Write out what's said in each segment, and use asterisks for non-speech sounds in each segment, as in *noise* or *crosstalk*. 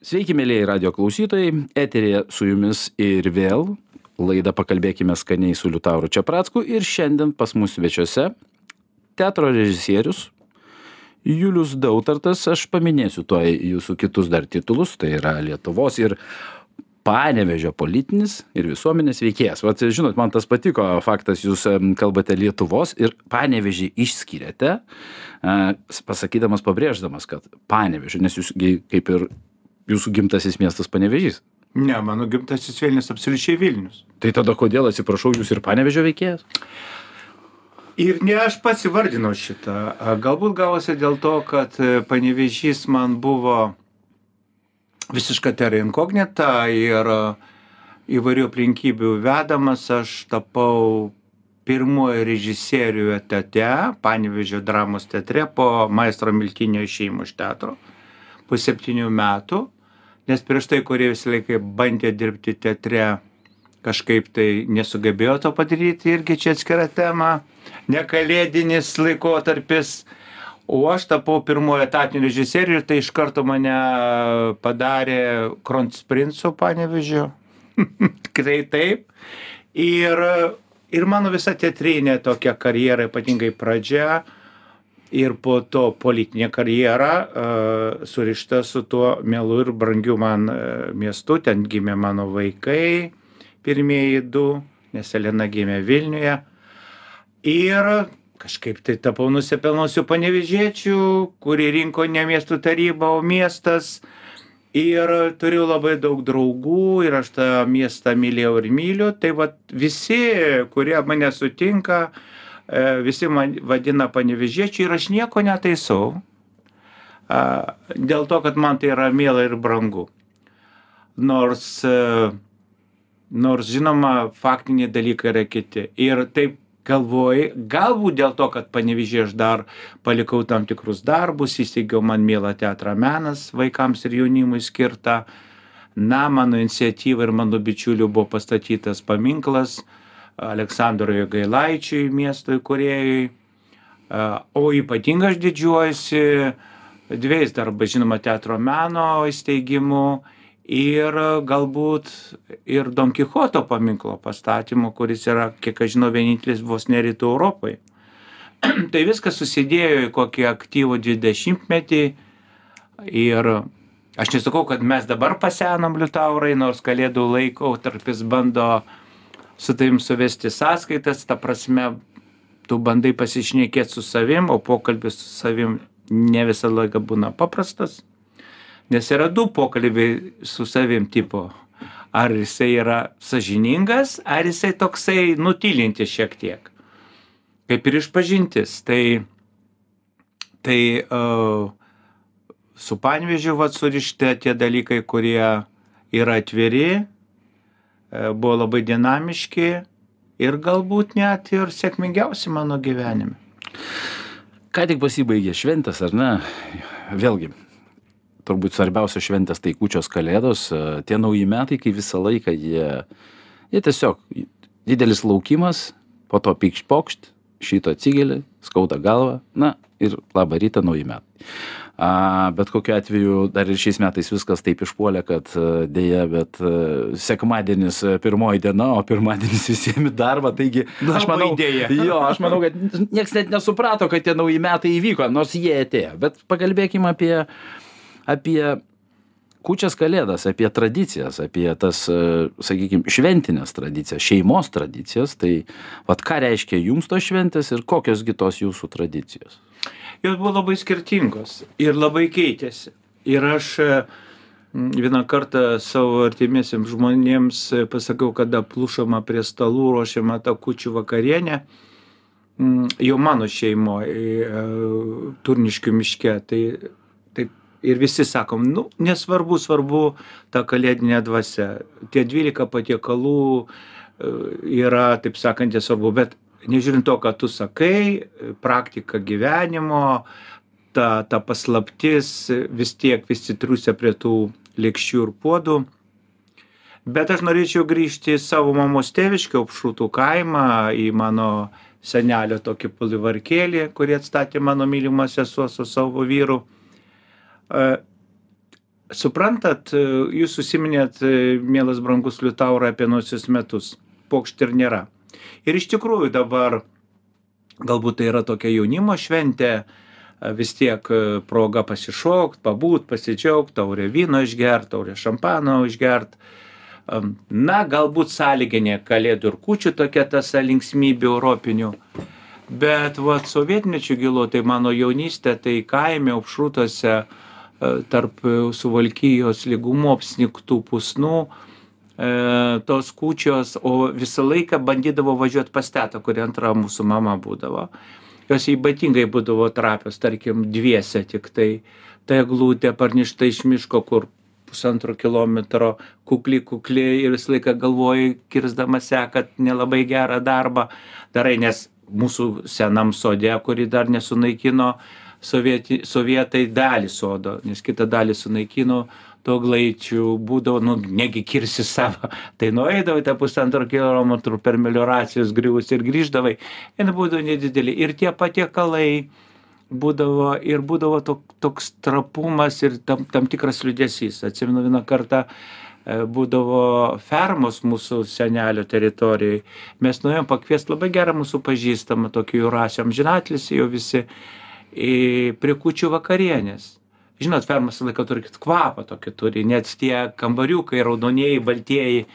Sveiki, mėlyjei radio klausytojai, eterėje su jumis ir vėl laida Pakalbėkime skaniai su Liutauru Čiapratsku ir šiandien pas mus svečiuose teatro režisierius Julius Dautartas, aš paminėsiu to jūsų kitus dar titulus, tai yra Lietuvos ir Panevežio politinis ir visuomenės veikėjas. Vat, žinot, man tas patiko faktas, jūs kalbate Lietuvos ir Panevežį išskiriate, pasakydamas, pabrėždamas, kad Panevežį, nes jūs kaip ir jūsų gimtasis miestas Panevežys. Ne, mano gimtasis Vilnius absoliučiai Vilnius. Tai tada kodėl, atsiprašau, jūs ir Panevežio veikėjas? Ir ne aš pats įvardinau šitą. Galbūt gavosi dėl to, kad e, Panevežys man buvo visiška terra inkognita ir e, įvairių aplinkybių vedamas aš tapau pirmuoju režisieriu etate, Panevežio dramos teatre po maestro Miltinio išėjimo iš teatro po septynių metų nes prieš tai kurie visą laiką bandė dirbti teatre kažkaip tai nesugebėjo to padaryti irgi čia atskira tema nekalėdinis laikotarpis. O aš tapau pirmuoju etatiniu režisieriu ir tai iš karto mane padarė kronprincu panevėžio. *laughs* Tikrai taip. Ir ir mano visa teatrinė tokia karjera ypatingai pradžia ir po to politinė karjera surišta su tuo mielu ir brangiu man miestu. Ten gimė mano vaikai, pirmieji du, nes Elena gimė Vilniuje. Ir kažkaip tai tapau nusipelnusiu panevežėčių, kurį rinko ne miestų taryba, o miestas. Ir turiu labai daug draugų ir aš tą miestą mylėjau ir myliu. Tai va visi, kurie mane sutinka, uh, E, visi man vadina panevežiečiu ir aš nieko netaisau, dėl to, kad man tai yra miela ir brangu. Nors, e, nors žinoma, faktiniai dalykai yra kiti. Ir taip galvoju, galbūt dėl to, kad panevežė aš dar palikau tam tikrus darbus, įsteigiau man mielą teatrą menas vaikams ir jaunimui skirtą. Na, mano iniciatyva ir mano bičiulių buvo pastatytas paminklas Aleksandrui Gailaičiui, miesto įkūrėjui. O ypatingai aš didžiuojuosi dviejais darbais, žinoma, teatro meno įsteigimu ir galbūt ir Don Kichoto paminklo pastatymu, kuris yra, kiek aš žinau, vienintelis vos ne rytų Europai. *clears throat* tai viskas susidėjo į kokį aktyvų 20-metį ir aš nesakau, kad mes dabar pasenom liutaurai, nors kalėdų laiko tarpis bando uh, su tavim suvesti sąskaitas, ta prasme, tu bandai pasišnekėti su savim, o pokalbis su savim ne visą laiką būna paprastas, nes yra du pokalbiai su savim tipo. Ar jisai yra sažiningas, ar jisai toksai nutylinti šiek tiek. Kaip ir išpažintis. Tai, tai uh, su panvežiu vat surišti tie dalykai, kurie yra atviri, buvo labai dinamiški ir galbūt net ir sėkmingiausi mano gyvenime. Ką tik pasibaigė šventės, ar ne? Vėlgi, turbūt svarbiausia šventės tai kučios kalėdos, e, tie nauji metai, kai visą laiką jie, jie tiesiog didelis laukimas, po to pykšt pokšt, šito atsigeli, skauda galva, na ir labą rytą nauji metai a bet kokiu atveju dar ir šiais metais viskas taip išpuolė kad deja bet sekmadienis pirmoji diena o pirmadienis *laughs* visiem į darbą taigi aš manau *laughs* jo aš manau kad nieks net nesuprato kad tie nauji metai įvyko nors jie atėjo. Bet pakalbėkim apie apie kūčias kalėdas apie tradicijas apie tas sakykim šventines tradicijas šeimos tradicijas. Tai vat ką reiškia jums tos šventės ir kokios gi tos jūsų tradicijos jos buvo labai skirtingos ir labai keitėsi. Ir aš vieną kartą savo artimiesiems žmonėms pasakiau, kada plušama prie stalų, ruošiama tą kučių vakarienę, jau mano šeimoje, turniškių miške. Tai, taip, ir visi sakom, nu, nesvarbu, svarbu ta kalėdinė dvasia. Tie 12 patiekalų yra, taip sakant, nesvarbu, bet nežiūrint to, ką tu sakai, praktika gyvenimo, ta, ta paslaptis vis tiek visi triusia prie tų lėkščių ir puodų. Bet aš norėčiau grįžti į savo mamos tėviškio apšrūtų kaimą, į mano senelio tokį palivarkėlį, kurį atstatė mano mylimas sesuo su savo vyru. E, suprantat, jūs susiminėt, mielas brangus Liutaurai, apie nuosius metus. Pokšt ir nėra. Ir iš tikrųjų dabar, galbūt tai yra tokia jaunimo šventė, vis tiek proga pasišokt, pabūt, pasidžiaugt, taurę vyno išgert, taurę šampano išgert. Na, galbūt sąlyginė kalėdų ir kučių tokia tasa linksmybė europinių. Bet, va, sovietmečių gilu, tai mano jaunystė, tai kaime, apšrūtose, tarp suvalkyjos lygumų apsniktų pusnų, e, tos kūčios, o visą laiką bandydavo važiuoti pas tetą, kuri antra mūsų mama būdavo jos ypatingai būdavo trapios, tarkim, dviese tik tai. Tai glūtė parništa iš miško, kur pusantro kilometro kukli, kukli ir visą laiką galvoji, kirzdama sekat nelabai gerą darbą darai, nes mūsų senam sodė, kurį dar nesunaikino sovieti, sovietai dalį sodo, nes kitą dalį sunaikino, to glaičių būdavo, nu, negi kirsi savo, tai nueidavai tą pusantro kilometrų per melioracijos griuvus ir grįždavai, ir būdavo nedidelį. Ir tie patiekalai būdavo, ir būdavo tok, toks trapumas ir tam, tam tikras liudesys. Atsimenu vieną kartą e, būdavo fermos mūsų senelio teritorijai. Mes nuėjom pakviesti labai gerą mūsų pažįstamą, tokį Jurasiam žinatlis, jau visi, prie kučių vakarienės žinot fermos visą laiką turi kvapą tokį turi net tie kambariukai raudonieji baltieji.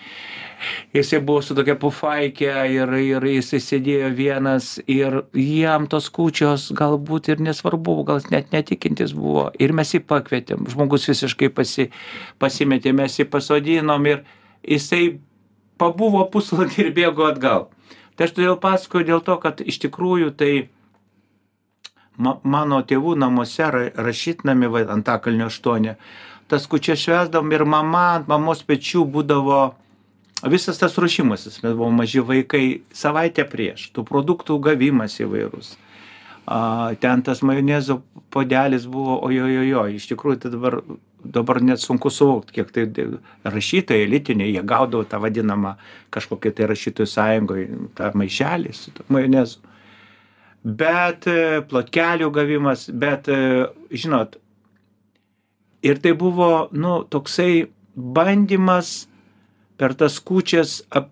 Jisai buvo su tokia pufaike ir ir jisai sėdėjo vienas ir jam tos kūčios galbūt ir nesvarbu gal net netikintis buvo. Ir mes jį pakvietėm. Žmogus visiškai pasi pasimetė mes jį pasodinom ir jisai pabuvo pusvalandį ir bėgo atgal. Tai aš todėl pasakoju dėl to kad iš tikrųjų tai ma mano tėvų namuose ra rašytnamy va antakalnio aštuoni. Tas kūčias švęsdavom ir mama ant mamos pečių būdavo visas tas ruošimasis mes buvom maži vaikai savaitę prieš tų produktų gavimas įvairus. A ten tas majonezo puodelis buvo ojojojoj iš tikrųjų tai dabar dabar net sunku suvokt kiek tai rašytojai elitiniai jie gaudavo tą vadinamą kažkokį tai rašytojų sąjungoj tą maišelį su majonezu bet e, plotkelių gavimas, bet, e, žinot, ir tai buvo, nu, toksai bandymas per tas kučias ap,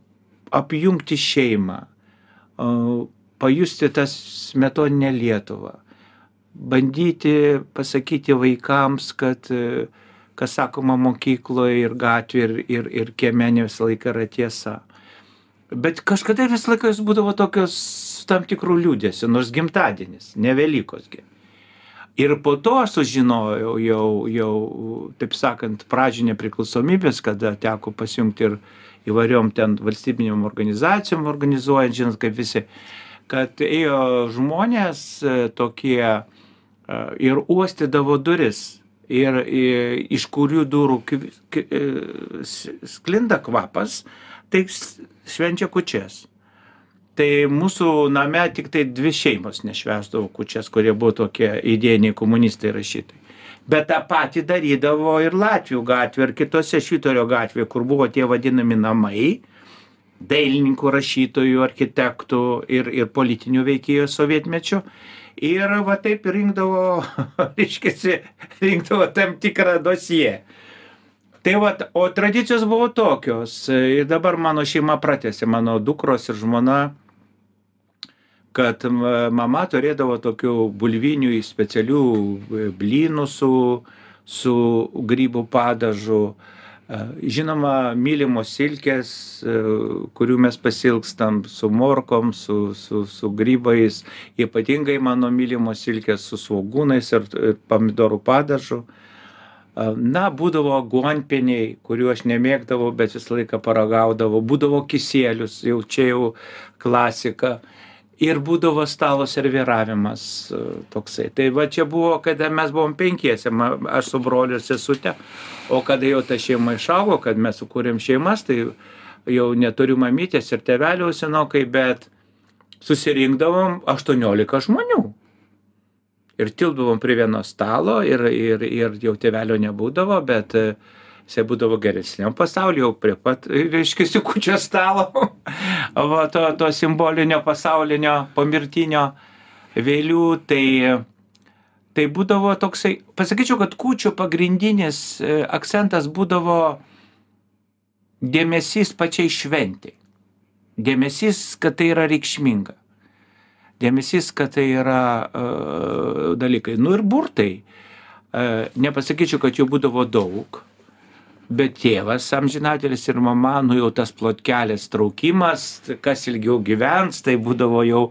apjungti šeimą, pajusti tas metoninę Lietuvą, bandyti pasakyti vaikams, kad e, kas sakoma mokykloje ir gatvėje ir, ir, ir kieme ne visą laiką yra tiesa. Bet kažkada visą laiką jis būdavo tokios su tam tikru liūdėsiu, nors gimtadienis, ne Velykosgi. Ir po to aš sužinojau jau, jau, taip sakant, pradžią nepriklausomybės, kada teko pasijungti ir įvairiom ten valstybiniam organizacijom organizuojant, žinot, kaip visi, kad ėjo žmonės e, tokie e, ir uostydavo duris ir, ir iš kurių durų e, sklinda kvapas, tai švenčia kučias tai mūsų name tiktai dvi šeimos nešvęsdavo kūčias kurie buvo tokie idėjiniai komunistai rašytojai. Bet tą patį darydavo ir latvių gatvėj ir kitose švyturio gatvėj kur buvo tie vadinami namai dailininkų rašytojų architektų ir ir politinių veikėjų sovietmečiu ir va taip rinkdavo *laughs* reiškiasi rinkdavo tam tikrą dosjė tai vat o tradicijos buvo tokios. Ir dabar mano šeima pratęsė mano dukros ir žmona kad mama turėdavo tokių bulvinių specialių e, blynų su, su grybų padažu. E, žinoma, mylimos silkės, e, kurių mes pasilgstam su morkom, su, su, su grybais, ypatingai mano mylimos silkės su svogūnais ir, ir pomidorų padažu. Na, būdavo guonpieniai, kuriuo aš nemėgdavau, bet visą laiką paragaudavau. Būdavo kisėlius, jau čia jau klasika ir būdavo stalo serviravimas e, toksai. Tai va čia buvo, kada mes buvom penkiese, aš su broliu ir sesute, o kada jau ta šeima išaugo, kad mes sukūrėm šeimas, tai jau neturiu mamytės ir tevelių senokai, bet susirinkdavom 18 žmonių. Ir tildavom prie vieno stalo ir, ir, ir jau tevelio nebūdavo, bet uh, jisai būdavo geresniam pasauly jau prie pat reiškiasi kūčio stalo *laughs* va to to simbolinio pasaulinio pomirtinio vėlių tai tai būdavo toksai, pasakyčiau, kad kūčių pagrindinis e, akcentas būdavo dėmesys pačiai šventiai. Dėmesys, kad tai yra reikšminga. Dėmesys, kad tai yra uh, dalykai. Nu ir burtai. Uh, nepasakyčiau, kad jų būdavo daug, bet tėvas amžinatelis ir mama, nu jau tas plotkelės traukimas, kas ilgiau gyvens, tai būdavo jau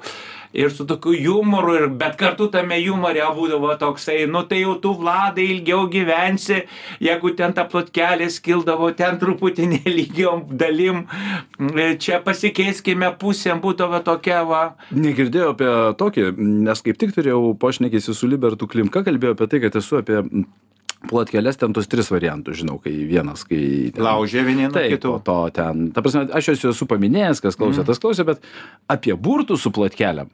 ir su tokiu jumoru, ir, bet kartu tame jumore būdavo toksai, nu tai jau tu vladai ilgiau gyvensi, jeigu ten ta plotkelė skildavo, ten truputį nelygiom dalim, čia pasikeiskime pusėm, būdavo tokia va. Negirdėjau apie tokį, nes kaip tik turėjau pašnekėsi su Libertu Klimka, kalbėjau apie tai, kad esu apie plotkeles ten tuos tris variantus žinau kai vienas kai ten, laužė vieni nuo taip, kitų. to ten, ta prasme, aš juos esu paminėjęs, kas klausė, mm. tas klausė, bet apie burtų su plotkelėm.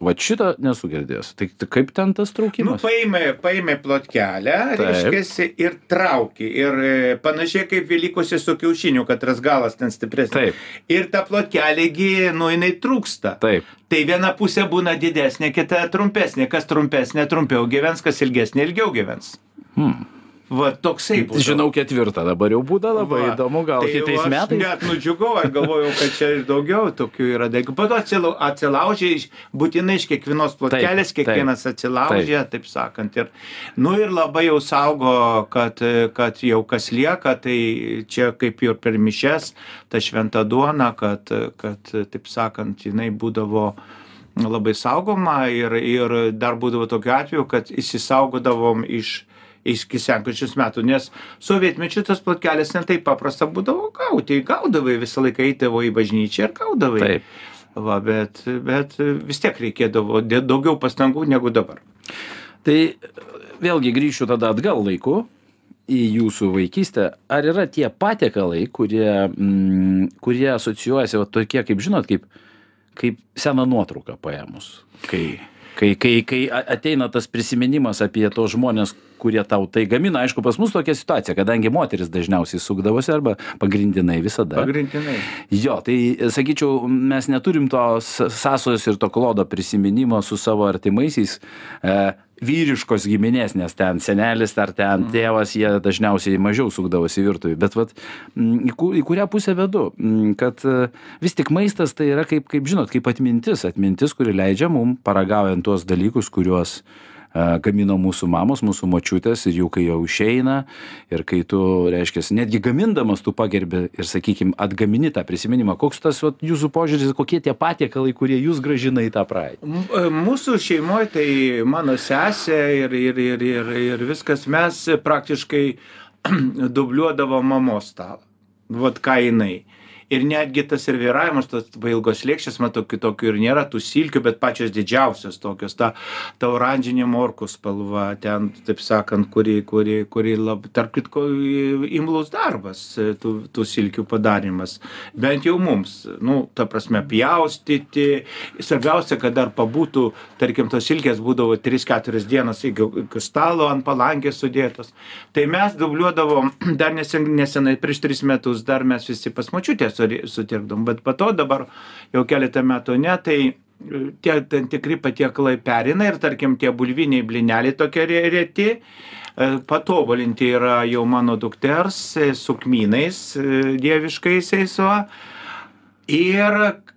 Va šito nesu girdėjęs. Tai, tai kaip ten tas Nu, traukimas? paėmė, paėmė plotkelę, Taip. reiškia, ir traukė. Ir e, panašiai kaip Velykose su kiaušiniu, kad tas galas ten stipresnis. Taip. Ir ta plotkelėgi, nu, jinai trūksta. Taip. Tai viena pusė būna didesnė, kita trumpesnė. Kas trumpesnė, trumpiau gyvens, kas ilgesnė, ilgiau gyvens. Hmm. Va, toksai būtų. Žinau ketvirtą, dabar jau būda labai Va. įdomu, gal Tai kitais metais. Net nudžiugau, aš galvojau, kad čia ir daugiau tokių yra dalykų. Po to atsilau- atsilaužė, būtinai iš kiekvienos plotelės, Taip, taip, kiekvienas atsilaužė, taip sakant. Ir, nu ir labai jau saugo, kad, kad jau kas lieka, tai čia kaip ir per mišes, ta šventa duona, kad, kad taip sakant, jinai būdavo labai saugoma ir, ir dar būdavo tokiu atveju, kad įsisaugodavom iš iki sekančius metų, nes sovietmečiu tas plotkelis ne taip paprasta būdavo gauti, gaudavai visą laiką eidavo į bažnyčią ir gaudavai. Taip. Va, bet, bet vis tiek reikėdavo daugiau pastangų negu dabar. Tai vėlgi grįšiu tada atgal laiku į jūsų vaikystę. Ar yra tie patiekalai, kurie, mm, kurie asocijuojasi, va, tokie, kaip žinot, kaip, kaip seną nuotrauką paėmus? Kai, kai, kai, kai ateina tas prisiminimas apie tos žmonės, kurie tau tai gamina. Aišku, pas mus tokia situacija, kadangi moteris dažniausiai sukdavosi arba pagrindinai visada. Pagrindinai. Jo, tai sakyčiau, mes neturim to s- sąsajos ir to klodo prisiminimo su savo artimaisiais. E, vyriškos giminės, nes ten senelis ar ten tėvas, jie dažniausiai mažiau sukdavosi virtuvį. Bet vat, mm, į, ku, į kurią pusę vedu? Mm, Kad e, vis tik maistas tai yra kaip, kaip žinot, kaip atmintis. Atmintis, kuri leidžia mum, paragaujant tuos dalykus, kuriuos e, gamino mūsų mamos, mūsų močiutės ir jau kai jau išeina ir kai tu, reiškia, netgi gamindamas tu pagerbi ir, sakykime, atgamini tą prisiminimą. Koks tas vat, jūsų požiūris, kokie tie patiekalai, kurie jūs gražina į tą praeitį? E, Mūsų šeimoje tai mano sesė ir, ir, ir, ir, ir viskas mes praktiškai *clears throat* dubliuodavo mamos stalą. Vat ką jinai. Ir netgi tas serviravimas, tos ilgos lėkštės, matau, kitokių ir nėra, tų silkių, bet pačios didžiausios tokios, ta, ta oranžinė morkų spalva, ten, taip sakant, kuri, kuri, kuri lab, tarp kitko, imlus darbas, e, tų, tų silkių padarimas. Bent jau mums, nu, ta prasme, pjaustyti. Svarbiausia, kad dar pabūtų, tarkim, tos silkės būdavo 3-4 dienas iki stalo ant palankės sudėtos. Tai mes dubliuodavom, dar nesen, nesenai, prieš 3 metus, dar mes visi pas močiutę sutirkdom, bet po to dabar jau keletą metų ne, tai e, tie tam tikri patiekalai perina ir tarkim tie bulviniai blineliai tokie re- reti, e, patobulinti yra jau mano dukters e, su kmynais dieviškaisiais. Ir,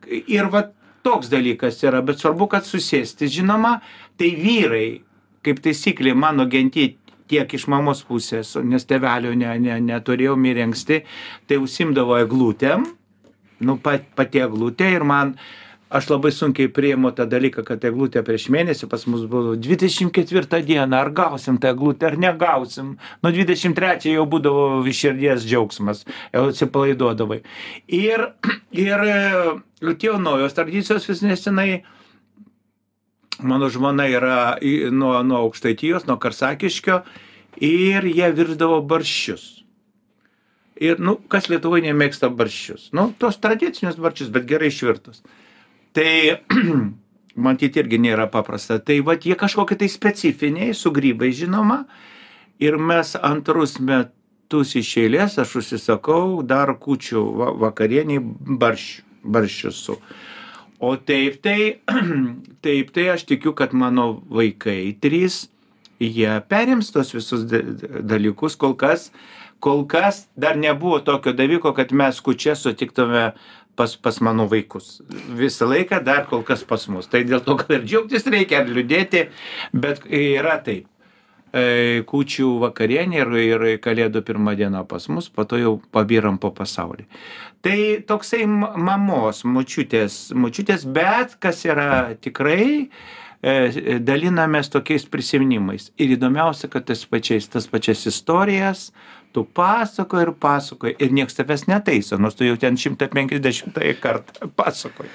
ir va toks dalykas yra, bet svarbu, kad susėsti, žinoma, tai vyrai, kaip taisyklė, mano genti tiek iš mamos pusės, nes tevelio ne, ne, neturėjau mirė anksti, tai užsimdavo eglutėm, nu pat, pati eglutė ir man, aš labai sunkiai priimu tą dalyką, kad eglutė prieš mėnesį pas mus buvo 24 dieną, ar gausim tą eglutę, ar negausim. Nuo 23 jau būdavo iš širdies džiaugsmas, jau atsipalaiduodavai. Ir, ir tie naujos tradicijos vis nesenai, mano žmona yra į- nuo, nuo aukštaitijos, nuo karsakiškio ir jie virdavo barščius. Ir, nu, kas Lietuvoje nemėgsta barščius? Nu, tos tradicinius barščius, bet gerai išvirtus. Tai, *clears throat* matyti, irgi nėra paprasta. Tai, va, jie kažkokie tai specifiniai, su grybai žinoma. Ir mes antrus metus iš eilės, aš užsisakau dar kučių va, vakarieniai barščių, barščius su. O taip tai, *clears throat* taip tai aš tikiu, kad mano vaikai trys, jie perims tos visus da- da- dalykus. Kol kas, kol kas dar nebuvo tokio dalyko, kad mes kučia sutiktume pas, pas mano vaikus. Visą laiką dar kol kas pas mus. Tai dėl to gal ir džiaugtis reikia, ar liūdėti, bet yra taip. Kūčių vakarienė ir, ir kalėdų pirmą dieną pas mus, po to jau pabiram po pasaulį. Tai toksai mamos, mučiutės, mučiutės, bet kas yra tikrai, e, dalinamės tokiais prisiminimais. Ir įdomiausia, kad tas, pačiais, tas pačias istorijas tu pasakoji ir pasakoji ir niekas tavęs netaiso, nors tu jau ten 150 kartą *laughs* pasakoji.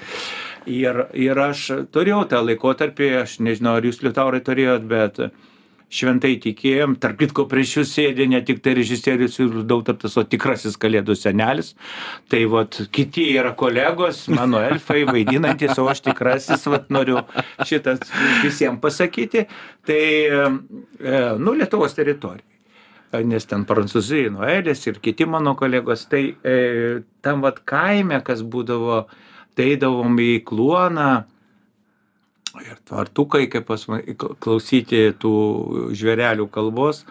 Ir, ir aš turėjau tą laikotarpį, aš nežinau, ar jūs liutaurai turėjot, bet šventai tikėjom, tarp kitko prieš jūs sėdė ne tik tai režisierius ir dautaptas, o tikrasis kalėdų senelis. Tai vat kiti yra kolegos, mano elfai vaidinantis, o aš tikrasis, vat noriu šitas visiems pasakyti. Tai, e, nu, Lietuvos teritorija. Nes ten prancūzijai, Noelis ir kiti mano kolegos, tai e, tam vat kaime, kas būdavo, tai eidavom į kluoną, ir tvartukai, kaip pas mane, klausyti tų žvėrelių kalbos.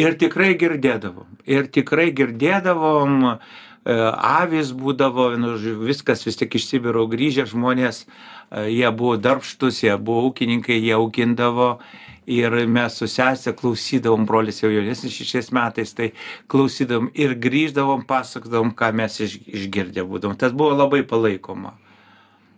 Ir tikrai girdėdavom. Ir tikrai girdėdavom, e, avis būdavo, nu, viskas vis tik iš Sibiro grįžę žmonės, e, jie buvo darbštus, jie buvo ūkininkai, jie augindavo. Ir mes su sesė klausydavom, brolis jau jaunesnis šešiais metais, tai klausydavom ir grįždavom, pasakodavom, ką mes iš, išgirdę būdavom. Tas buvo labai palaikoma.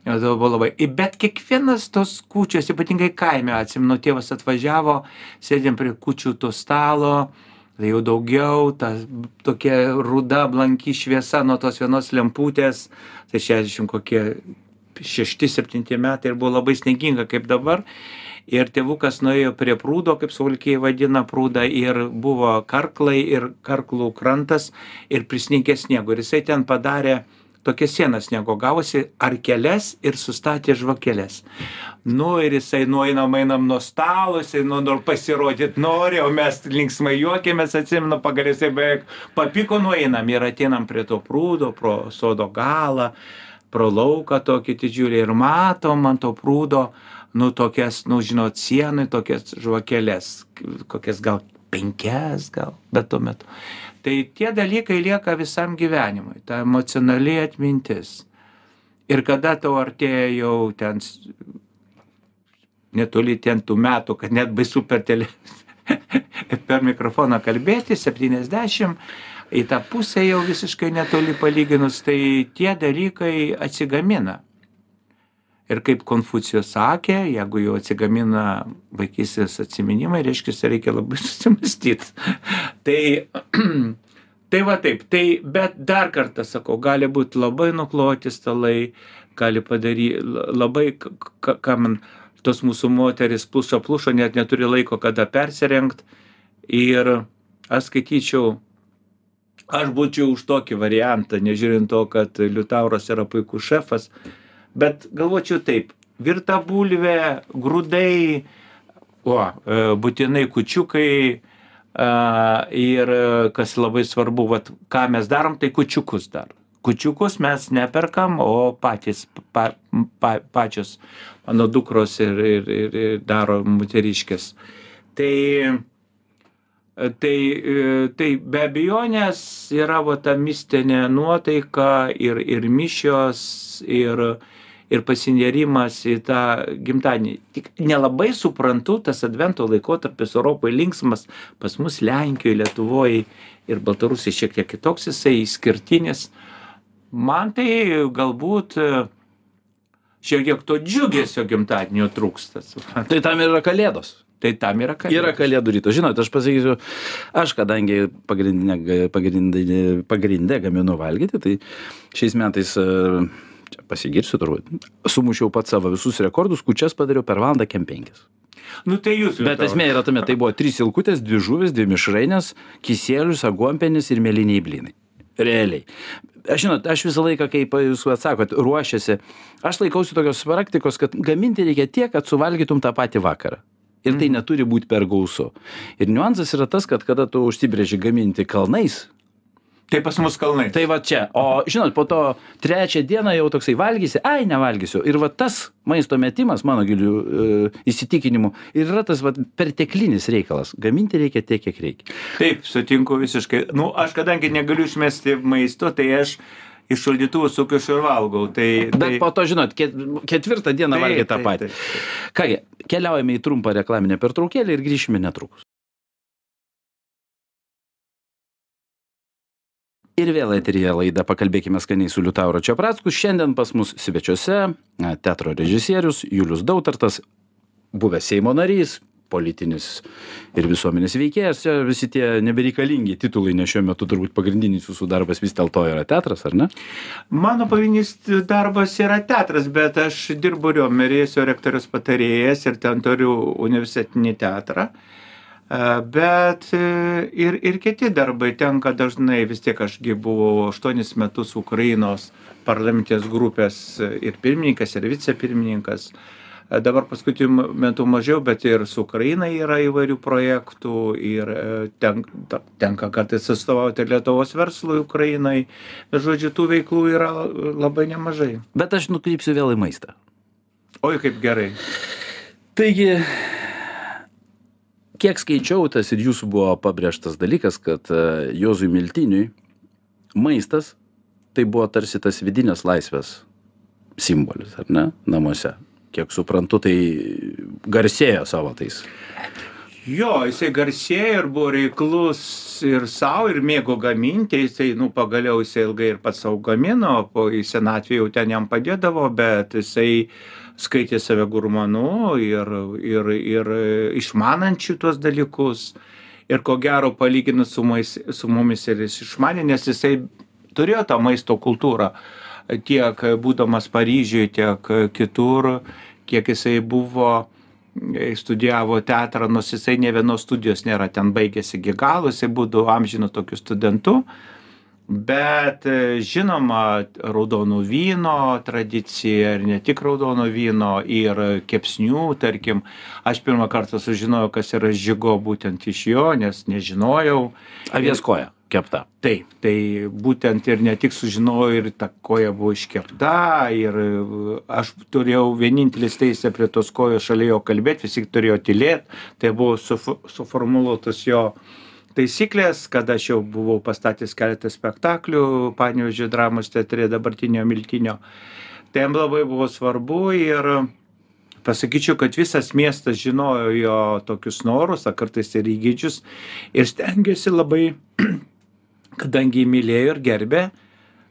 Jo, tai buvo labai. I- Bet kiekvienas tos kūčios, ypatingai kaime, atsimenu, tėvas atvažiavo, sėdėm prie kūčių to stalo, tai jau daugiau, ta tokia ruda, blanki šviesa nuo tos vienos lemputės, tai 60 kokie 6-7 metai ir buvo labai snieginga kaip dabar. Ir tėvukas nuėjo prie prūdo, kaip suvalkiai vadina prūdą, ir buvo karklai ir karklų krantas ir prisnygė sniego. Ir jisai ten padarė tokia siena sniego gavosi arkeles ir sustatė žvakeles. Nu ir jisai nueinam, einam nuo stalo, jisai nu, nor pasirodyti nori, o mes linksmai juokėmės, atsimenu, pagal jisai beveik papiko nueinam ir ateinam prie to prūdo, pro sodo galą, pro lauką tokį didžiulį ir matom ant to prūdo, nu tokias, nu žinot, sienai tokias žvakeles, kokias gal penkias gal, bet tuo metu. Tai tie dalykai lieka visam gyvenimui, ta emocionali atmintis. Ir kada tau artėja jau ten netoli ten tų metų, kad net baisu per, tele... *laughs* per mikrofoną kalbėti, 70, į tą pusę jau visiškai netoli palyginus, tai tie dalykai atsigamina. Ir kaip Konfucijus sakė, jeigu jau atsigamina vaikystės atsiminimai, reiškia, reikia labai *laughs* susimastyti. tai, *clears throat* tai va taip, tai, bet dar kartą sakau, gali būti labai nukloti stalai, gali padaryti labai, k- k- ką man tos mūsų moteris plušo plušo, net neturi laiko kada persirengti. Ir aš skaityčiau, aš būčiau už tokį variantą, nežiūrint to, kad Liutauras yra puikus šefas, bet galvočiau taip, virta bulvė, grūdai, o, e, būtinai kučiukai a, ir e, kas labai svarbu, vat, ką mes darom, tai kučiukus dar. Kučiukus mes neperkam, o patys, pa, pa, pačios mano dukros ir, ir, ir, ir daro moteriškės. Tai Tai, e, tai be abejonės yra va ta mistinė nuotaika ir, ir mišios, ir, ir pasinėrimas į tą gimtadienį. Tik nelabai suprantu, tas advento laikotarpis Europoje linksmas, pas mus Lenkijoje, Lietuvoje ir Baltarusija šiek tiek kitoks, jisai išskirtinis. Man tai galbūt e, šiek tiek to džiugesio gimtadienio trūksta. Tai tam ir yra kalėdos. Tai tam yra kalėdos. Yra kalėdų ryto. Žinot, aš pasakysiu, aš kadangi pagrindinė, pagrindinė, pagrindinė gaminu valgyti, tai šiais metais, e, čia pasigirsiu turbūt, sumušiau pat savo visus rekordus, kučias padariau per valandą kem penkis. Nu tai jūs. Bet esmė yra tame, tai buvo trys ilkutės, dvi žuvis, dvi mišrainės, kisėlius, aguompenis ir meliniai blynai. Realiai. Aš žinot, aš visą laiką, kaip jūs atsakot, ruošiasi, aš laikausi tokios praktikos, kad gaminti reikia tiek, kad suvalgytum tą patį vakarą. Ir tai neturi būti per gausu. Ir niuansas yra tas, kad kada tu užsibrėži gaminti kalnais, Tai pas mus kalnai. Tai va čia. O žinot, po to trečią dieną jau toksai valgysi, ai, nevalgysiu. Ir va tas maisto metimas, mano gilių e, įsitikinimu, ir yra tas va, perteklinis reikalas. Gaminti reikia tiek, kiek reikia. Taip, sutinku visiškai. Nu, aš kadangi negaliu išmesti maisto, tai aš iš šaldytuvų sukišu ir valgau. Tai, Bet tai... po to, žinot, ket, ketvirtą dieną Taip, valgai tą patį. taip, taip. Kągi, keliaujame į trumpą reklaminę pertraukėlę ir grįšime netrukus. Ir vėl eteryje laida Pakalbėkime skaniai su Liutauro Čiapracku. Šiandien pas mus svečiuose teatro režisierius Julius Dautartas, buvęs Seimo narys, politinis ir visuomenės veikėjas. Visi tie nebereikalingi titulai, nes šiuo metu turbūt pagrindinis jūsų darbas vis dėlto yra teatras, ar ne? Mano pagrindinis darbas yra teatras, bet aš dirbu Riomerėsio rektorius patarėjas ir ten turiu universitetinį teatrą. E, Bet e, ir, ir kiti darbai tenka dažnai, vis tiek ašgi buvau 8 metus Ukrainos parlamentės grupės ir pirmininkas, ir vicepirmininkas. E, Dabar paskutiniu metu mažiau, bet ir su Ukraina yra įvairių projektų ir e, ten, tenka kartais atstovauti Lietuvos verslui Ukrainai. Žodžiu, tų veiklų yra labai nemažai. Bet aš nukrypsiu vėl į maistą. Oi, kaip gerai. Taigi, kiek skaičiau, tas ir jūsų buvo pabrėžtas dalykas, kad e, Jozui Miltiniui maistas tai buvo tarsi tas vidinės laisvės simbolis, ar ne, namuose. Kiek suprantu, tai garsėjo savo tais. Jo, jisai garsėjo ir buvo reiklus ir savo, ir mėgo gaminti, jisai, nu, pagaliau jisai ilgai ir pats savo gamino, po į senatvį jau ten jam padėdavo, bet jisai skaitė save gurmanu ir, ir, ir išmanančių tuos dalykus. Ir ko gero, palyginus su, mais, su mumis ir jis išmanė, nes jisai turėjo tą maisto kultūrą tiek būdamas Paryžiuje, tiek kitur, kiek jisai buvo studijavo teatrą, nors jisai ne vienos studijos nėra, ten baigėsi galo, jisai būdavo amžinu tokiu studentu. Bet e, žinoma, raudono vyno tradicija ir ne tik raudono vyno, ir kepsnių, tarkim, aš pirmą kartą sužinojau, kas yra žygo būtent iš jo, nes nežinojau. Avies koja kepta. Taip, tai būtent ir ne tik sužinojau, ir ta koja buvo iškepta, ir e, aš turėjau vienintelis teisę prie tos kojos šalia jo kalbėti, visi turėjo tylėti, tai buvo sufu- suformuluotos jo taisyklės, kad aš jau buvau pastatęs keletą spektaklių Panevežė dramos teatre dabartinio Miltinio. Tai jam labai buvo svarbu ir pasakyčiau, kad visas miestas žinojo jo tokius norus, o kartais ir įgydžius ir stengiasi labai *clears throat* kadangi jį mylėjo ir gerbė,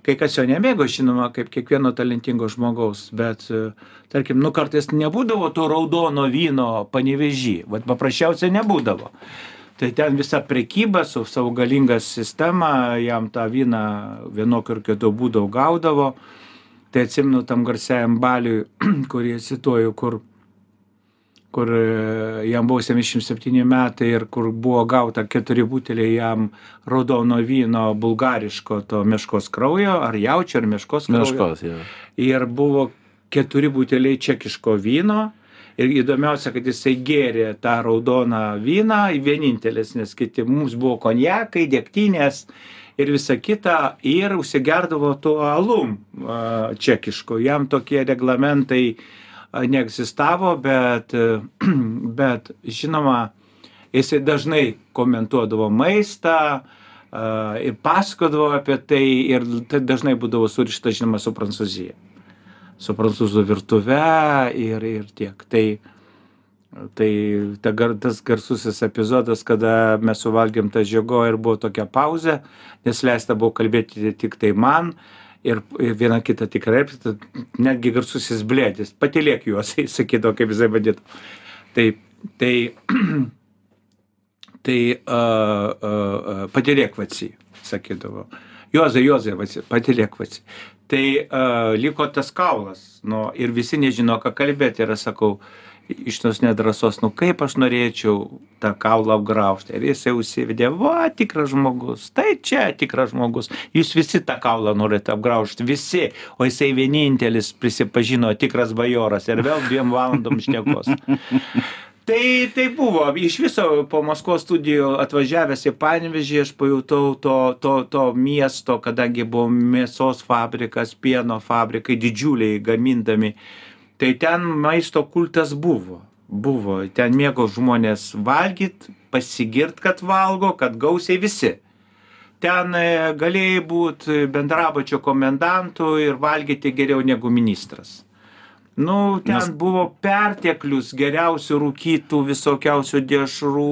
kai kas jo nemėgo, žinoma, kaip kiekvieno talentingo žmogaus, bet, e, tarkim, nu kartais nebūdavo to raudono vyno panevežį, vad paprasčiausiai nebūdavo. Tai ten visa prekyba su savo galinga sistema, jam tą vyną vienokiu ir kitu būdu gaudavo. Tai atsimenu tam garsiajam baliui, *clears throat* kurį cituoju, kur kur e, jam buvo 77 metai ir kur buvo gauta keturi buteliai jam raudono vyno bulgariško to meškos kraujo, ar jaučio, ar meškos kraujo. Meškos, jau. Ir buvo keturi buteliai čekiško vyno. Ir įdomiausia, kad jisai gėrė tą raudoną vyną, vienintelis, nes kiti mums buvo konjakai, dėktinės ir visa kita, ir užsigerdavo tuo alum čekišku. Jam tokie reglamentai neegzistavo, bet, *clears throat* bet žinoma, jisai dažnai komentuodavo maistą ir pasakodavo apie tai ir tai dažnai būdavo surišta, žinoma, su Prancūzija su prancūzų virtuve ir, ir tiek. Tai, tai ta, tas garsusis epizodas, kada mes suvalgėm tą žiogo ir buvo tokia pauzė, nes leista buvo kalbėti tik tai man. Ir, viena kita tik repita, netgi garsusis blėdis, patylėk juos, *laughs* sakydavo, kaip jisai vadintų. Tai, tai, *clears throat* tai uh, uh, patylėk vaci, sakydavo. Juozai, Juozai, patylėk vaci. Tai uh, liko tas kaulas, nu, ir visi nežino, ką kalbėti. Ir aš sakau, iš tos nedrasos, nu kaip aš norėčiau tą kaulą apgraužti. Ir jis jau užsivedė, va, tikras žmogus, tai čia tikras žmogus. Jūs visi tą kaulą norite apgraužti, visi. O jisai vienintelis prisipažino tikras bajoras ir vėl dviem valandom šnekos. *laughs* Tai, tai buvo, iš viso po Maskvos studijų atvažiavęs į Panevežį, aš pajutau to, to, to miesto, kadangi buvo mėsos fabrikas, pieno fabrikai, didžiuliai gamindami. Tai ten maisto kultas buvo. Buvo. Ten mėgo žmonės valgyti, pasigirt, kad valgo, kad gausiai visi. Ten e, galėjai būti bendrabačio komendantų ir valgyti geriau negu ministras nu ten buvo perteklius geriausių rūkytų visokiausių dešrų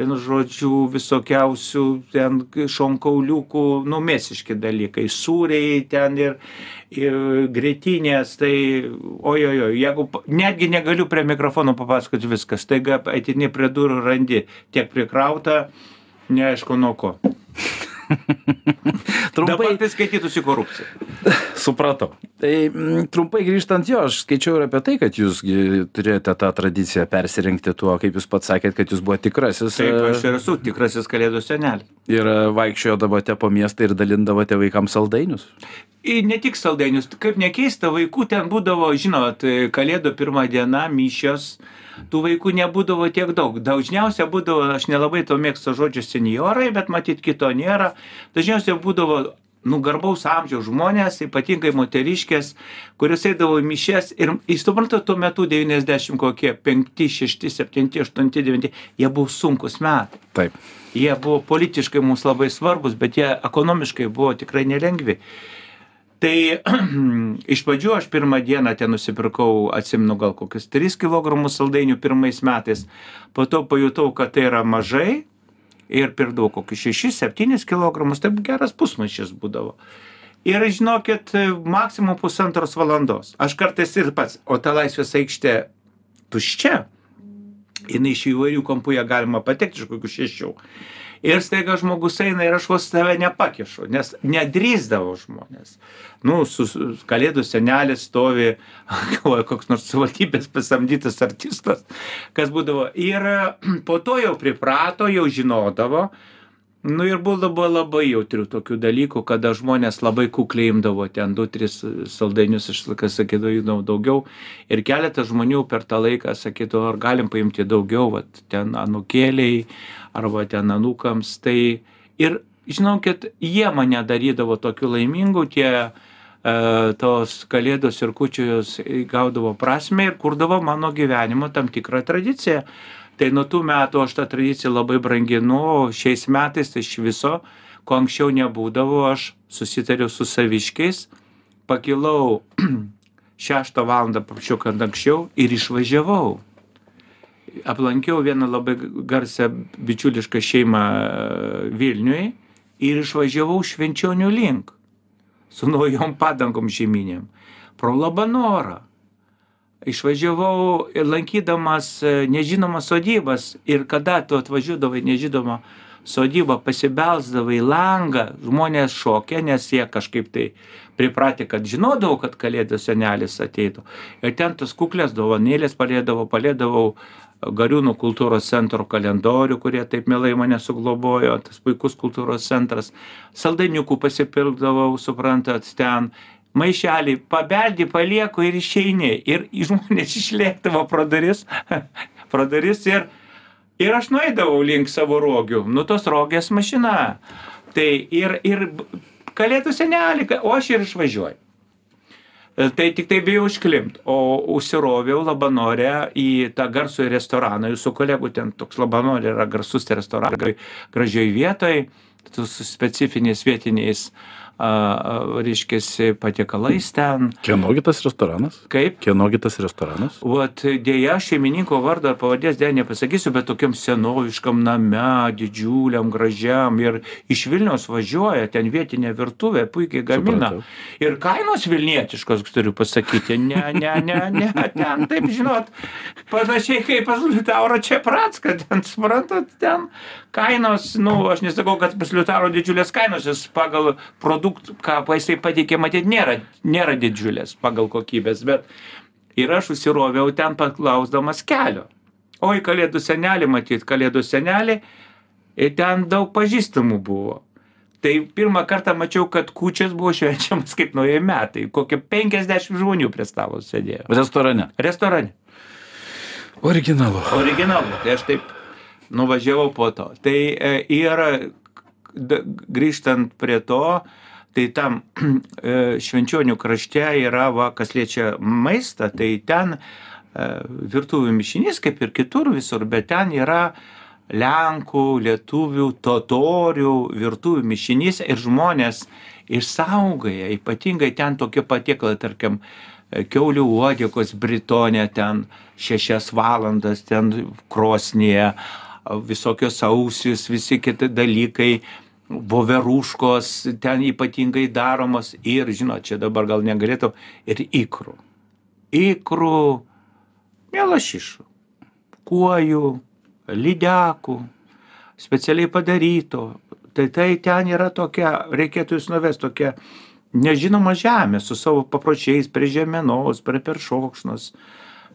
vienu žodžiu visokiausių ten šonkauliukų nu mėsiški dalykai. Sūriai ten ir ir grietinės tai ojojoi jeigu netgi negaliu prie mikrofono papasakot viską staiga ateini prie durų randi tiek prikrauta neaišku nuo ko *laughs* Trumpai dabar tai skaitytųsi korupcija supratau. Tai mm, trumpai grįžtant jo, aš skaičiau ir apie tai, kad jūs gi turėjote tą tradiciją persirinkti tuo, kaip jūs pats sakėt, kad jūs buvote tikrasis. taip e, aš ir esu tikrasis kalėdų senelis Ir e, vaikščiodavote po miestą ir dalindavote vaikams saldainius. Ir ne tik saldainius, kaip nekeista, vaikų ten būdavo, žinot, kalėdų pirmą dieną, mišios, tų vaikų nebūdavo tiek daug. Dažniausiai būdavo, aš nelabai to mėgstu žodžio seniorai, bet matyt kito nėra. Dažniausiai būdavo, nu, garbaus amžiaus žmonės, ypatingai moteriškės, kurios eidavo į mišes ir, jūs suprantate, tuo metu 90 kokie 5, 6, 7, 8, 9, jie buvo sunkus metai Taip. jie buvo politiškai mums labai svarbus, bet jie ekonomiškai buvo tikrai nelengvi. Tai *clears throat* iš pradžių aš pirmą dieną ten nusipirkau, atsimnu gal kokius 3 kg saldainių pirmais metais, po to pajutau, kad tai yra mažai ir pirdavau kokius 6-7 kg, taip geras pusmaišis būdavo. Ir žinokit, maksimum pusantros valandos. Aš kartais ir pats, o ta laisvės aikštė tuščia, jinai iš įvairių kampų ją galima patekti iš kokių šešių. Ir staiga žmogus eina ir aš vos tave nepakišu, nes nedrįsdavo žmonės. Nu, su su- kalėdų senelis stovi, *laughs* galvoju, koks nors savaldybės pasamdytas artistas, kas būdavo. Ir *clears throat* po to jau priprato, jau žinodavo. Nu ir būdavo labai jautrių tokių dalykų, kada žmonės labai kukliai imdavo ten 2-3 saldainius, aš kas sakydavau, imdavo daugiau. Ir keletas žmonių per tą laiką sakydavo, ar galim paimti daugiau, vat, ten anukėliai, arba ten anukams. Tai ir žinokit, jie mane darydavo tokiu laimingu, tie e, tos kalėdos ir kučios gaudavo prasme ir kurdavo mano gyvenimo tam tikrą tradiciją. Tai nuo tų metų aš tą tradiciją labai branginu, šiais metais tai iš viso, ko anksčiau nebūdavo, aš susitariau su saviškiais, pakilau 6 val. paprašiau, anksčiau ir išvažiavau. Aplankiau vieną labai garsią bičiulišką šeimą e, Vilniui ir išvažiavau švenčionių link su naujom padangom žeminėm pro Labanorą išvažiavau lankydamas e, nežinomas sodybas ir kada tu atvažiuodavai į nežinomą sodybą pasibelsdavai į langą žmonės šoke nes jie kažkaip tai pripratę kad žinodavo kad kalėdų senelis ateitų. Ir ten tos kuklios dovanėlės palėdavau palėdavau gariūnų kultūros centro kalendorių kurie taip mielai mane suglobojo tas puikus kultūros centras. Saldainiukų pasipirkdavau suprantat ten maišelį pabeldi palieku ir išeini. Ir žmonės *laughs* išlėkdavo pro duris *laughs* pro duris ir ir aš nueidavau link savo rogių. Nu tos rogės mašina. Tai ir ir kalėdų seneli o aš ir išvažiuoju. Tai tik tai bijau užklimt, o užsiroviau Labanore į tą garsų restoraną, jūsų kolegų ten toks Labanore yra garsus restoranas, gražioj vietoj, su specifiniais vietiniais, reiškia, patiekalais ten. Kienogi tas restoranas? Kaip? Kienogi tas restoranas? Vat dėja šeimininko vardą ar pavardės dėja nepasakysiu, bet tokiam senoviškam name, didžiuliam, gražiam ir iš Vilniaus važiuoja, ten vietinė virtuvė puikiai gamina. Supratau. Ir kainos vilnietiškos, turiu pasakyti, ne, ne, ne, ne, ten taip žinot, panašiai kaip pas Liutauro Čepratską, ten suprantat, ten kainos, nu, aš nesakau, kad pas Liutauro didžiulės kainos, jis pagal produktą, ką jisai pateikė, matyti, nėra, nėra didžiulės pagal kokybės, bet ir aš užsiroviau ten paklausdamas kelio. O į kalėdų senelį, matyt, kalėdų senelį, ir ten daug pažįstamų buvo. Tai pirmą kartą mačiau, kad kučias buvo švenčiamas kaip nauji metai. Kokie 50 žmonių prie stalo sėdėjo. Restorane. Restorane. Originalu. Originalu. Tai aš taip nuvažiavau po to. Tai e, ir grįžtant prie to, tai tam *clears throat* e, švenčionių krašte yra, va, kas liečia maistą, tai ten e, virtuvių mišinys, kaip ir kitur visur, bet ten yra Lenkų, Lietuvių, Totorių virtuvių mišinys ir žmonės išsaugoja, ypatingai ten tokie patiekalai, tarkim, kiaulių uodėkos Britonė ten šešias valandas ten krosnėje, visokios ausis, visi kiti dalykai, voverūškos ten ypatingai daromos ir, žinot, čia dabar gal negalėtų, ir ikrų. Ikrų, mėlašišų, kuojų, lydekų, specialiai padaryto. Tai tai ten yra tokia, reikėtų jūs nuvesti tokia nežinoma žemė su savo papročiais prie žemėnos, prie peršokšnos.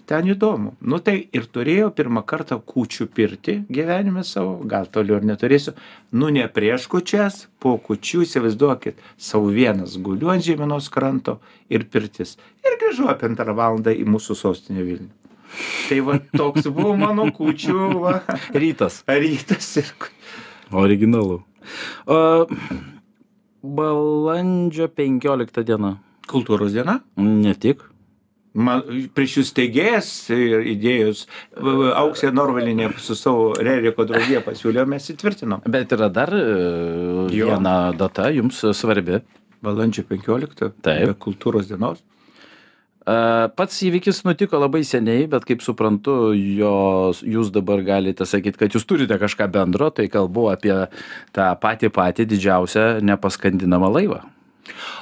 Ten įdomu. Nu tai ir turėjau pirmą kartą kučių pirti gyvenime savo, gal toliau ir neturėsiu. Nu ne prieš kučias, po kučių įsivaizduokit, savo vienas guliu ant žemėnos kranto ir pirtis. Ir grįžau apie antrą valandą į mūsų sostinę Vilnių. Tai va toks buvo mano kučių va, *laughs* Rytas. rytas ir Originalu. O, balandžio 15 diena. kultūros diena. Ne tik. Man, prieš jūs teigėjas ir idėjus, Auksė Norvalinė su savo Reriko draugė pasiūlė, mes įtvirtinom. Bet yra dar e, viena data jums svarbi. Balandžio 15. Taip. Kultūros dienos. E, Pats įvykis nutiko labai seniai, bet kaip suprantu, jos, jūs dabar galite sakyti, kad jūs turite kažką bendro, tai kalbu apie tą patį patį didžiausią nepaskandinamą laivą.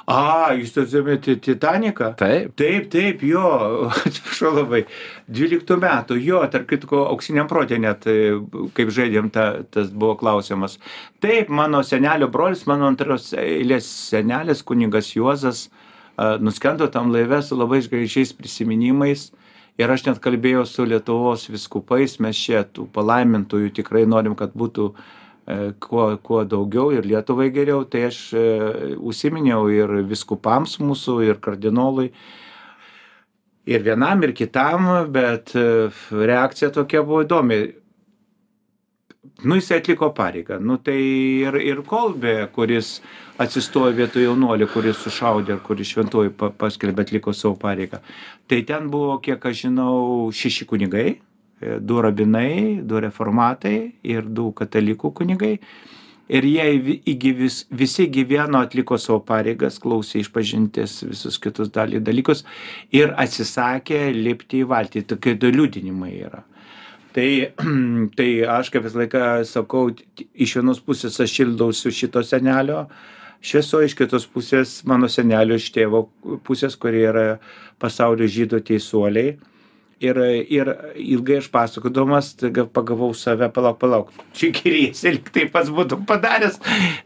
A, jūs turite Titaniką? Taip. Taip, taip, jo, *laughs* atsiprašau labai. 12 metų, jo, tarp kitko, auksiniam protė net, e, kaip žaidėm, ta, tas buvo klausimas. Taip, mano senelio brolis, mano antros eilės senelis, kunigas Juozas, a, nuskendo tam laive su labai gražiais prisiminimais. Ir aš net kalbėjau su Lietuvos viskupais, mes čia tų palaimintųjų tikrai norim, kad būtų e, kuo, kuo daugiau ir Lietuvai geriau, tai aš e, užsiminiau ir viskupams mūsų, ir kardinolui, ir vienam, ir kitam, bet e, reakcija tokia buvo įdomi. Nu, jis atliko pareigą. Nu, tai ir, ir Kolbė, kuris atsistojo vietoj jaunuolį, kuris sušaudė, kuris šventuoju pa- paskelbė atliko savo pareigą. Tai ten buvo, kiek aš žinau, šeši kunigai, e, du rabinai, du reformatai ir du katalikų kunigai. Ir jie vis, visi gyveno, atliko savo pareigas, klausė išpažintis visus kitus dalį dalykus ir atsisakė lipti į valtį. Tokie du liudinimai yra. Tai, *clears throat* tai aš kaip visą laiką sakau, iš vienos pusės aš šildausi šito senelio švieso, iš kitos pusės mano senelio iš tėvo pusės, kurie yra pasaulio žydų teisuoliai. Ir, ir ilgai aš pasakodamas, staiga pagavau save, palauk, palauk, čia giriesi, *laughs* lyg tai pats būtų padaręs.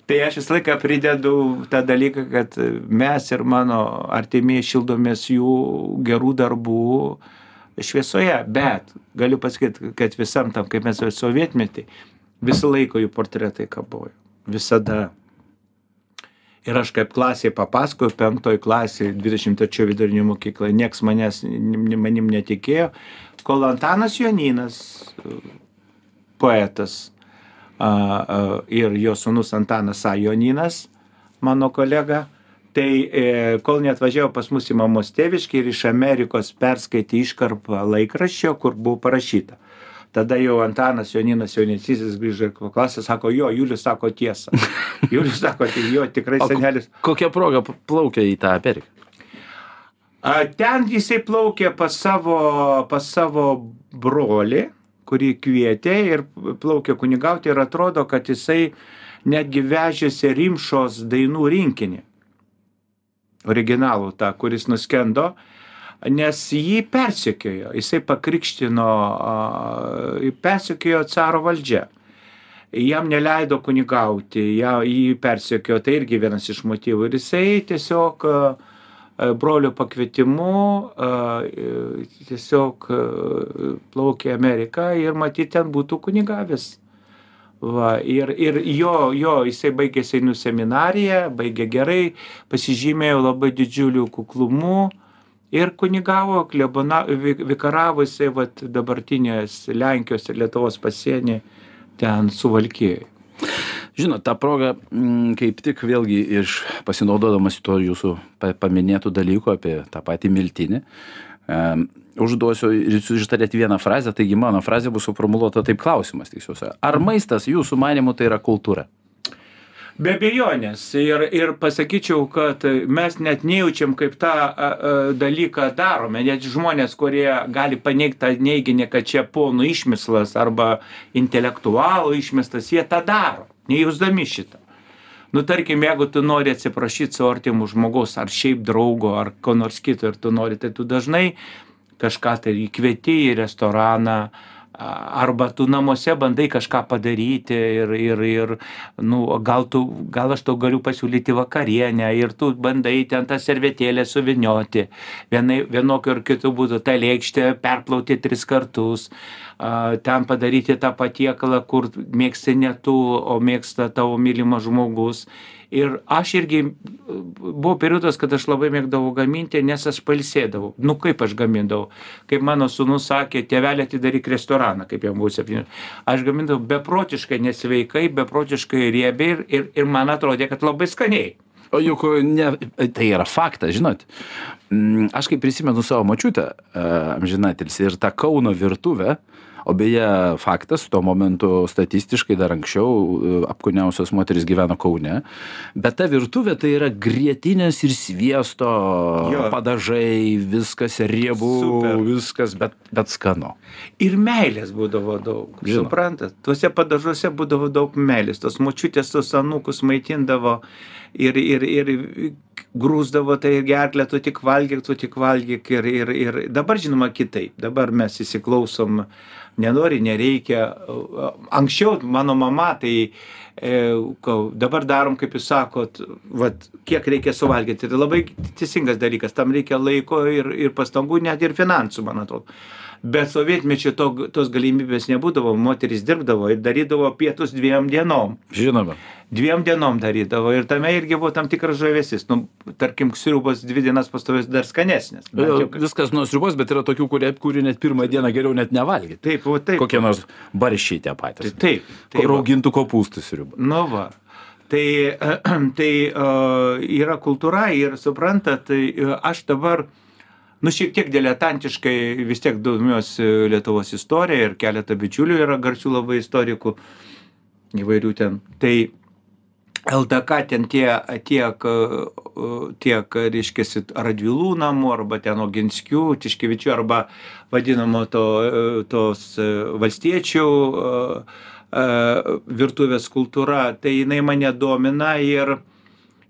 Tai aš visą laiką pridedu tą dalyką, kad mes ir mano artimieji šildomės jų gerų darbų šviesoje. Bet galiu pasakyti, kad visam tam, kaip mes sovietmetį, visą laiką jų portretai kabojo. Visada. Ir aš kaip klasėje papasakoju, penktoj klasėje, 23 vidurinio mokykloje, nieks manęs, manim netikėjo, kol Antanas Joninas, poetas, a, a, ir jo sunus Antanas A. Joninas, mano kolega, tai e, kol neatvažiavo pas mus į mamos tėviškį ir iš Amerikos perskaitė iškarpą laikraščio, kur buvo parašyta. Tada jau Antanas Joninas Jaunecysis grįžo į klasę, sako, jo, Julius sako tiesą. *laughs* Julius sako, tai jo, tikrai senelis. Kokia proga plaukia į tą Ameriką? Ten jisai plaukė pas savo, pas savo brolį, kurį kvietė ir plaukė kunigauti ir atrodo, kad jisai netgi vežėsi rimšos dainų rinkinį. Originalų tą, kuris nuskendo, nes jį persekiojo, jisai pakrikštino, persekiojo caro valdžia. Jam neleido kunigauti, jį persekiojo, tai irgi vienas iš motyvų. Ir jisai tiesiog brolio pakvietimu tiesiog plaukė Ameriką ir matyti ten būtų kunigavęs. Va, ir, ir jo, jo, jisai baigė Seinų seminariją, baigė gerai, pasižymėjo labai didžiuliu kuklumu ir kunigavo klebona vi vikaravo jisai vat dabartinės lenkijos ir lietuvos pasieny ten suvalkijoj. Žinot ta proga mm, kaip tik vėlgi iš pasinaudodamas tuo jūsų pa paminėtu dalyku apie tą patį miltinį em, užduosiu ir jūs ištarėt vieną frazę taigi mano frazė bus suformuluota taip klausimas tiksliausia ar maistas jūsų manymu tai yra kultūra be abejonės. Ir ir pasakyčiau kad mes net nejaučiam kaip tą a, a, dalyką darome. Net žmonės kurie gali paneigt tą neiginį kad čia ponų išmislas arba intelektualų išmislas jie tą daro nejausdami šito. Nu tarkim jeigu tu nori atsiprašyt savo artimo žmogaus ar šiaip draugo ar ko nors kito ir tu nori tai tu dažnai kažką tai kvieti į restoraną arba tu namuose bandai kažką padaryti ir ir ir nu gal tu gal aš tau galiu pasiūlyti vakarienę ir tu bandai ten tas servetėles suvynioti. Vienai vienokiu ar kitu būdu tą lėkštę perplauti tris kartus a ten padaryti tą patiekalą kur mėgsti ne tu o mėgsta tavo mylimas žmogus ir aš irgi buvo periodas kad aš labai mėgdavau gaminti nes aš pailsėdavau. Nu kaip aš gamindavau? Kaip mano sūnus sakė tėveli atidaryk restoraną kaip jam buvo septyni. Aš gamindavau beprotiškai nesveikai beprotiškai riebiai ir ir ir man atrodė kad labai skaniai. O juk ne tai yra faktas žinot. Mm, aš kai prisimenu savo močiutę amžinatilsį ir tą kauno virtuvę o beje faktas tuo momentu statistiškai dar anksčiau e, apkūniausios moterys gyveno kaune bet ta virtuvė tai yra grietinės ir sviesto Jo. padažai viskas riebu Super. viskas bet bet skanu ir meilės būdavo daug Žinoma. suprantat tuose padažuose būdavo daug meilės tos močiutės tuos anūkus maitindavo ir ir ir grūsdavo tai į gerklę tu tik valgyk tu tik valgyk ir ir ir dabar žinoma kitaip. Dabar mes įsiklausom nenori nereikia. Anksčiau mano mama tai e, dabar darom kaip jūs sakot vat kiek reikia suvalgyti tai labai teisingas dalykas tam reikia laiko ir ir pastangų net ir finansų man atrodo bet sovietmečiu to tos galimybės nebūdavo. Moterys dirbdavo ir darydavo pietus dviem dienom. Žinoma. Dviem dienom darydavo ir tame irgi buvo tam tikras žavesys. Nu tarkim sriubos dvi dienas pastovės dar skanesnės. Jau ka- viskas nuo sriubos bet yra tokių kurie kurių net pirmą dieną geriau net nevalgyt. Taip va taip. Kokie nors barščiai tie patys. Taip tai va. raugintų kopūstų sriuba. Nu va. Tai *clears throat* tai yra kultūra ir suprantat tai aš dabar nu šiek tiek diletantiškai vis tiek domiuosi lietuvos istorija ir keletą bičiulių yra garsių labai istorikų įvairių ten. Tai ldk ten tie tiek tiek reiškiasi radvilų namų arba ten oginskių tiškevičių arba vadinamo to tos valstiečių virtuvės kultūra. Tai jinai mane domina ir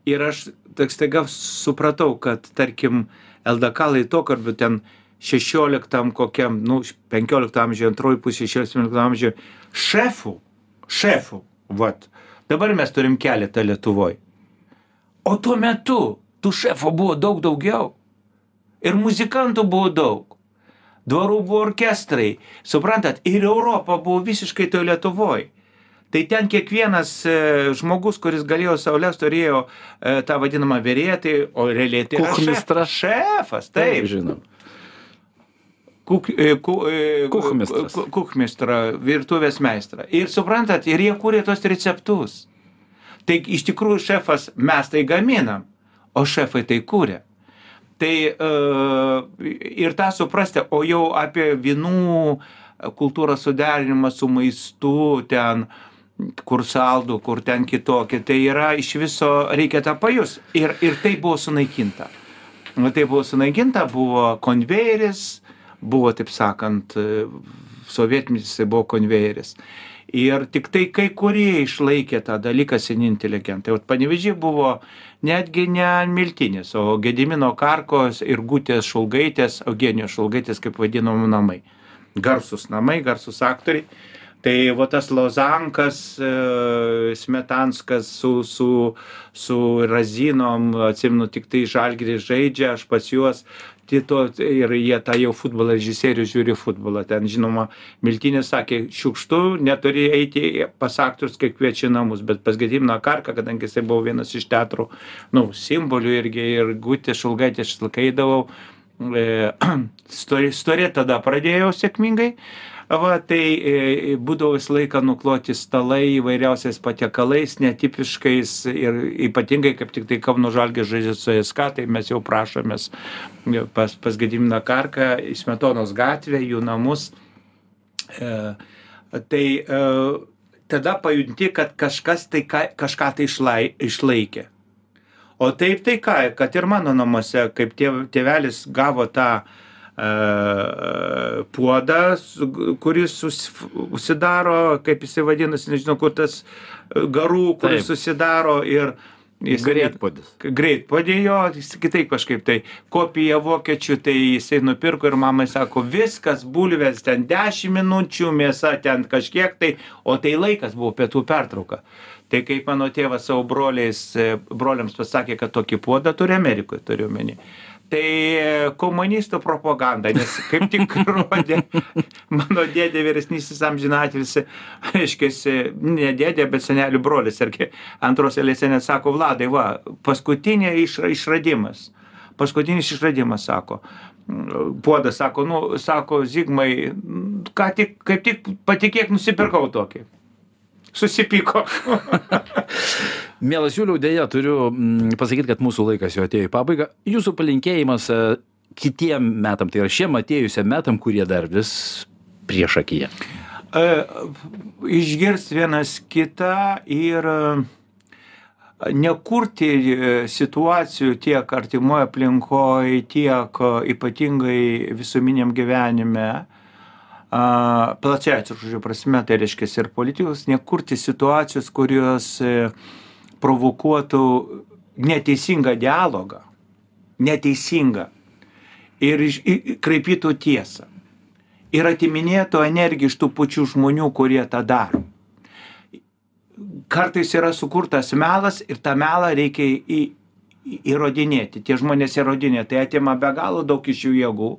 ir aš tak staiga supratau kad tarkim ldk laikotarpiu ten šešioliktam kokiam nu penkiolikto amžiuj antroj pusėj šešiolikto amžiuj šefų šefų vat. Dabar mes turim keletą lietuvoj. O tuo metu tų šefų buvo daug daugiau. Ir muzikantų buvo daug. Dvarų buvo orkestrai. Suprantat ir europa buvo visiškai toj lietuvoj tai ten kiekvienas e, žmogus kuris galėjo sau leist turėjo e, tą vadinamą tai o realiai tai šef- šefas taip žinom Kuk, e, ku, Kuchmistras. ku- kuchmistrą, virtuvės meistrą. Ir suprantat, ir jie kūrė tos receptus. Tai iš tikrųjų šefas, mes tai gaminam, o šefai tai kūrė. Tai uh, ir tą suprasti, o jau apie vynų kultūros suderinimą su maistu ten, kur saldų, kur ten kitokie, tai yra iš viso reikia tą pajus. Ir, ir tai buvo sunaikinta. Nu, tai buvo sunaikinta, buvo konvejeris, buvo, taip sakant, sovietmetis tai buvo konvejeris. Ir tik tai kai kurie išlaikė tą dalyką seni inteligentai. O panevežiai buvo netgi ne miltinis, o Gedimino Karkos ir Gutės Šulgaitės, Eugenijos Šulgaitės, kaip vadinam, namai. Garsus namai, garsus aktoriai. Tai va tas Lozankas, e, Smetanskas su, su, su Razinom, atsimenu, tik tai žalgirį žaidžia, aš pas juos Tito ir jie tą jau futbolą režisierių žiūri futbolą. Ten, žinoma, Miltinis sakė, šiukštu, neturi eiti pas aktorius, kai kviečia namus, bet pas Gedimino Karką, kadangi jisai buvo vienas iš teatro, nu, simbolių irgi ir Gutė Šulgaitė eidavau, e, *clears throat* stori tada pradėjau sėkmingai. Va, tai e, būdavo visą laiką nukloti stalai įvairiausiais patiekalais, netipiškais ir ypatingai, kaip tik tai Kauno Žalgė žaidžia su SK, tai mes jau prašomės pas, pas Gediminą Karką į Smetonos gatvę, jų namus. E, tai e, tada pajunti, kad kažkas tai ka, kažką tai išlai, išlaikė. O taip tai ką, kad ir mano namuose, kaip tėv, tėvelis gavo tą uh, puodą, kuris užsidaro, kaip jisai vadinasi, nežinau, kur tas garų, kuris Taip. susidaro ir Jis greitpodis. Greitpodį jo, kitaip kažkaip tai. Kopija vokiečių, tai jisai nupirko ir mamai sako, viskas bulvės ten 10 minučių, mėsa ten kažkiek tai, o tai laikas buvo pietų pertrauka. Tai kaip mano tėvas savo broliais, broliams pasakė, kad tokį puodą turi Amerikoje, turiu menį tai komunistų propaganda, nes kaip tik *laughs* rodė mano dėdė vyresnysis amžinatilsi, aiškiai, ne dėdė, bet senelių brolis, irgi antros eilėse net sako, Vladai, va, paskutinė išra, išradimas. Paskutinis išradimas, sako. Puodas sako, nu, sako, Zigmai, ką tik, kaip tik patikėk, nusipirkau tokį susipyko. *laughs* Mielas Juliau, dėja turiu mm, pasakyti, kad mūsų laikas jau atėjo į pabaigą. Jūsų palinkėjimas e, kitiem metam, tai yra šiem atėjusiam metam, kurie dar vis prieš akiją. E, išgirst vienas kitą ir e, nekurti situacijų tiek artimoje aplinkoje, tiek ypatingai visuomeniam gyvenime, plačiai atsiprašau prasme, tai reiškia ir politikos, nekurti situacijos, kurios provokuotų neteisingą dialogą, neteisingą ir kreipytų tiesą. Ir atiminėtų energiją iš tų pačių žmonių, kurie tą daro. Kartais yra sukurtas melas ir tą melą reikia į, įrodinėti. Tie žmonės įrodinė, tai atima be galo daug iš jų jėgų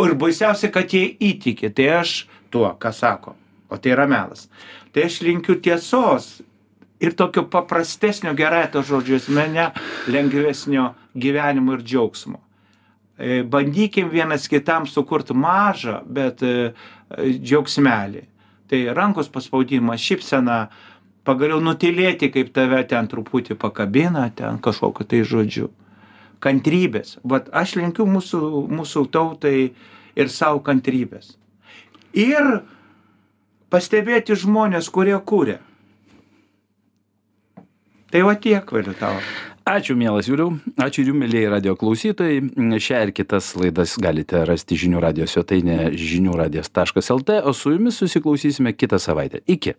ir baisiausia, kad jie įtikė, tai aš tuo, ką sako, o tai yra melas. Tai aš linkiu tiesos ir tokio paprastesnio gerai to žodžio asmenė, lengvesnio gyvenimo ir džiaugsmo. E, bandykim vienas kitam sukurti mažą, bet e, džiaugsmelį. Tai rankos paspaudimas, šypsena, pagaliau nutilėti, kaip tave ten truputį pakabina, ten kažkokiu tai žodžiu kantrybės. Vat aš linkiu mūsų, mūsų tautai ir savo kantrybės. Ir pastebėti žmonės, kurie kūrė. Tai va tiek, vėliau tavo. Ačiū, mielas Jūriau. Ačiū ir jums, mėlyje radio klausytojai. Šią ir kitas laidas galite rasti žinių radio svetainė žinių radijas.lt, o su jumis susiklausysime kitą savaitę. Iki.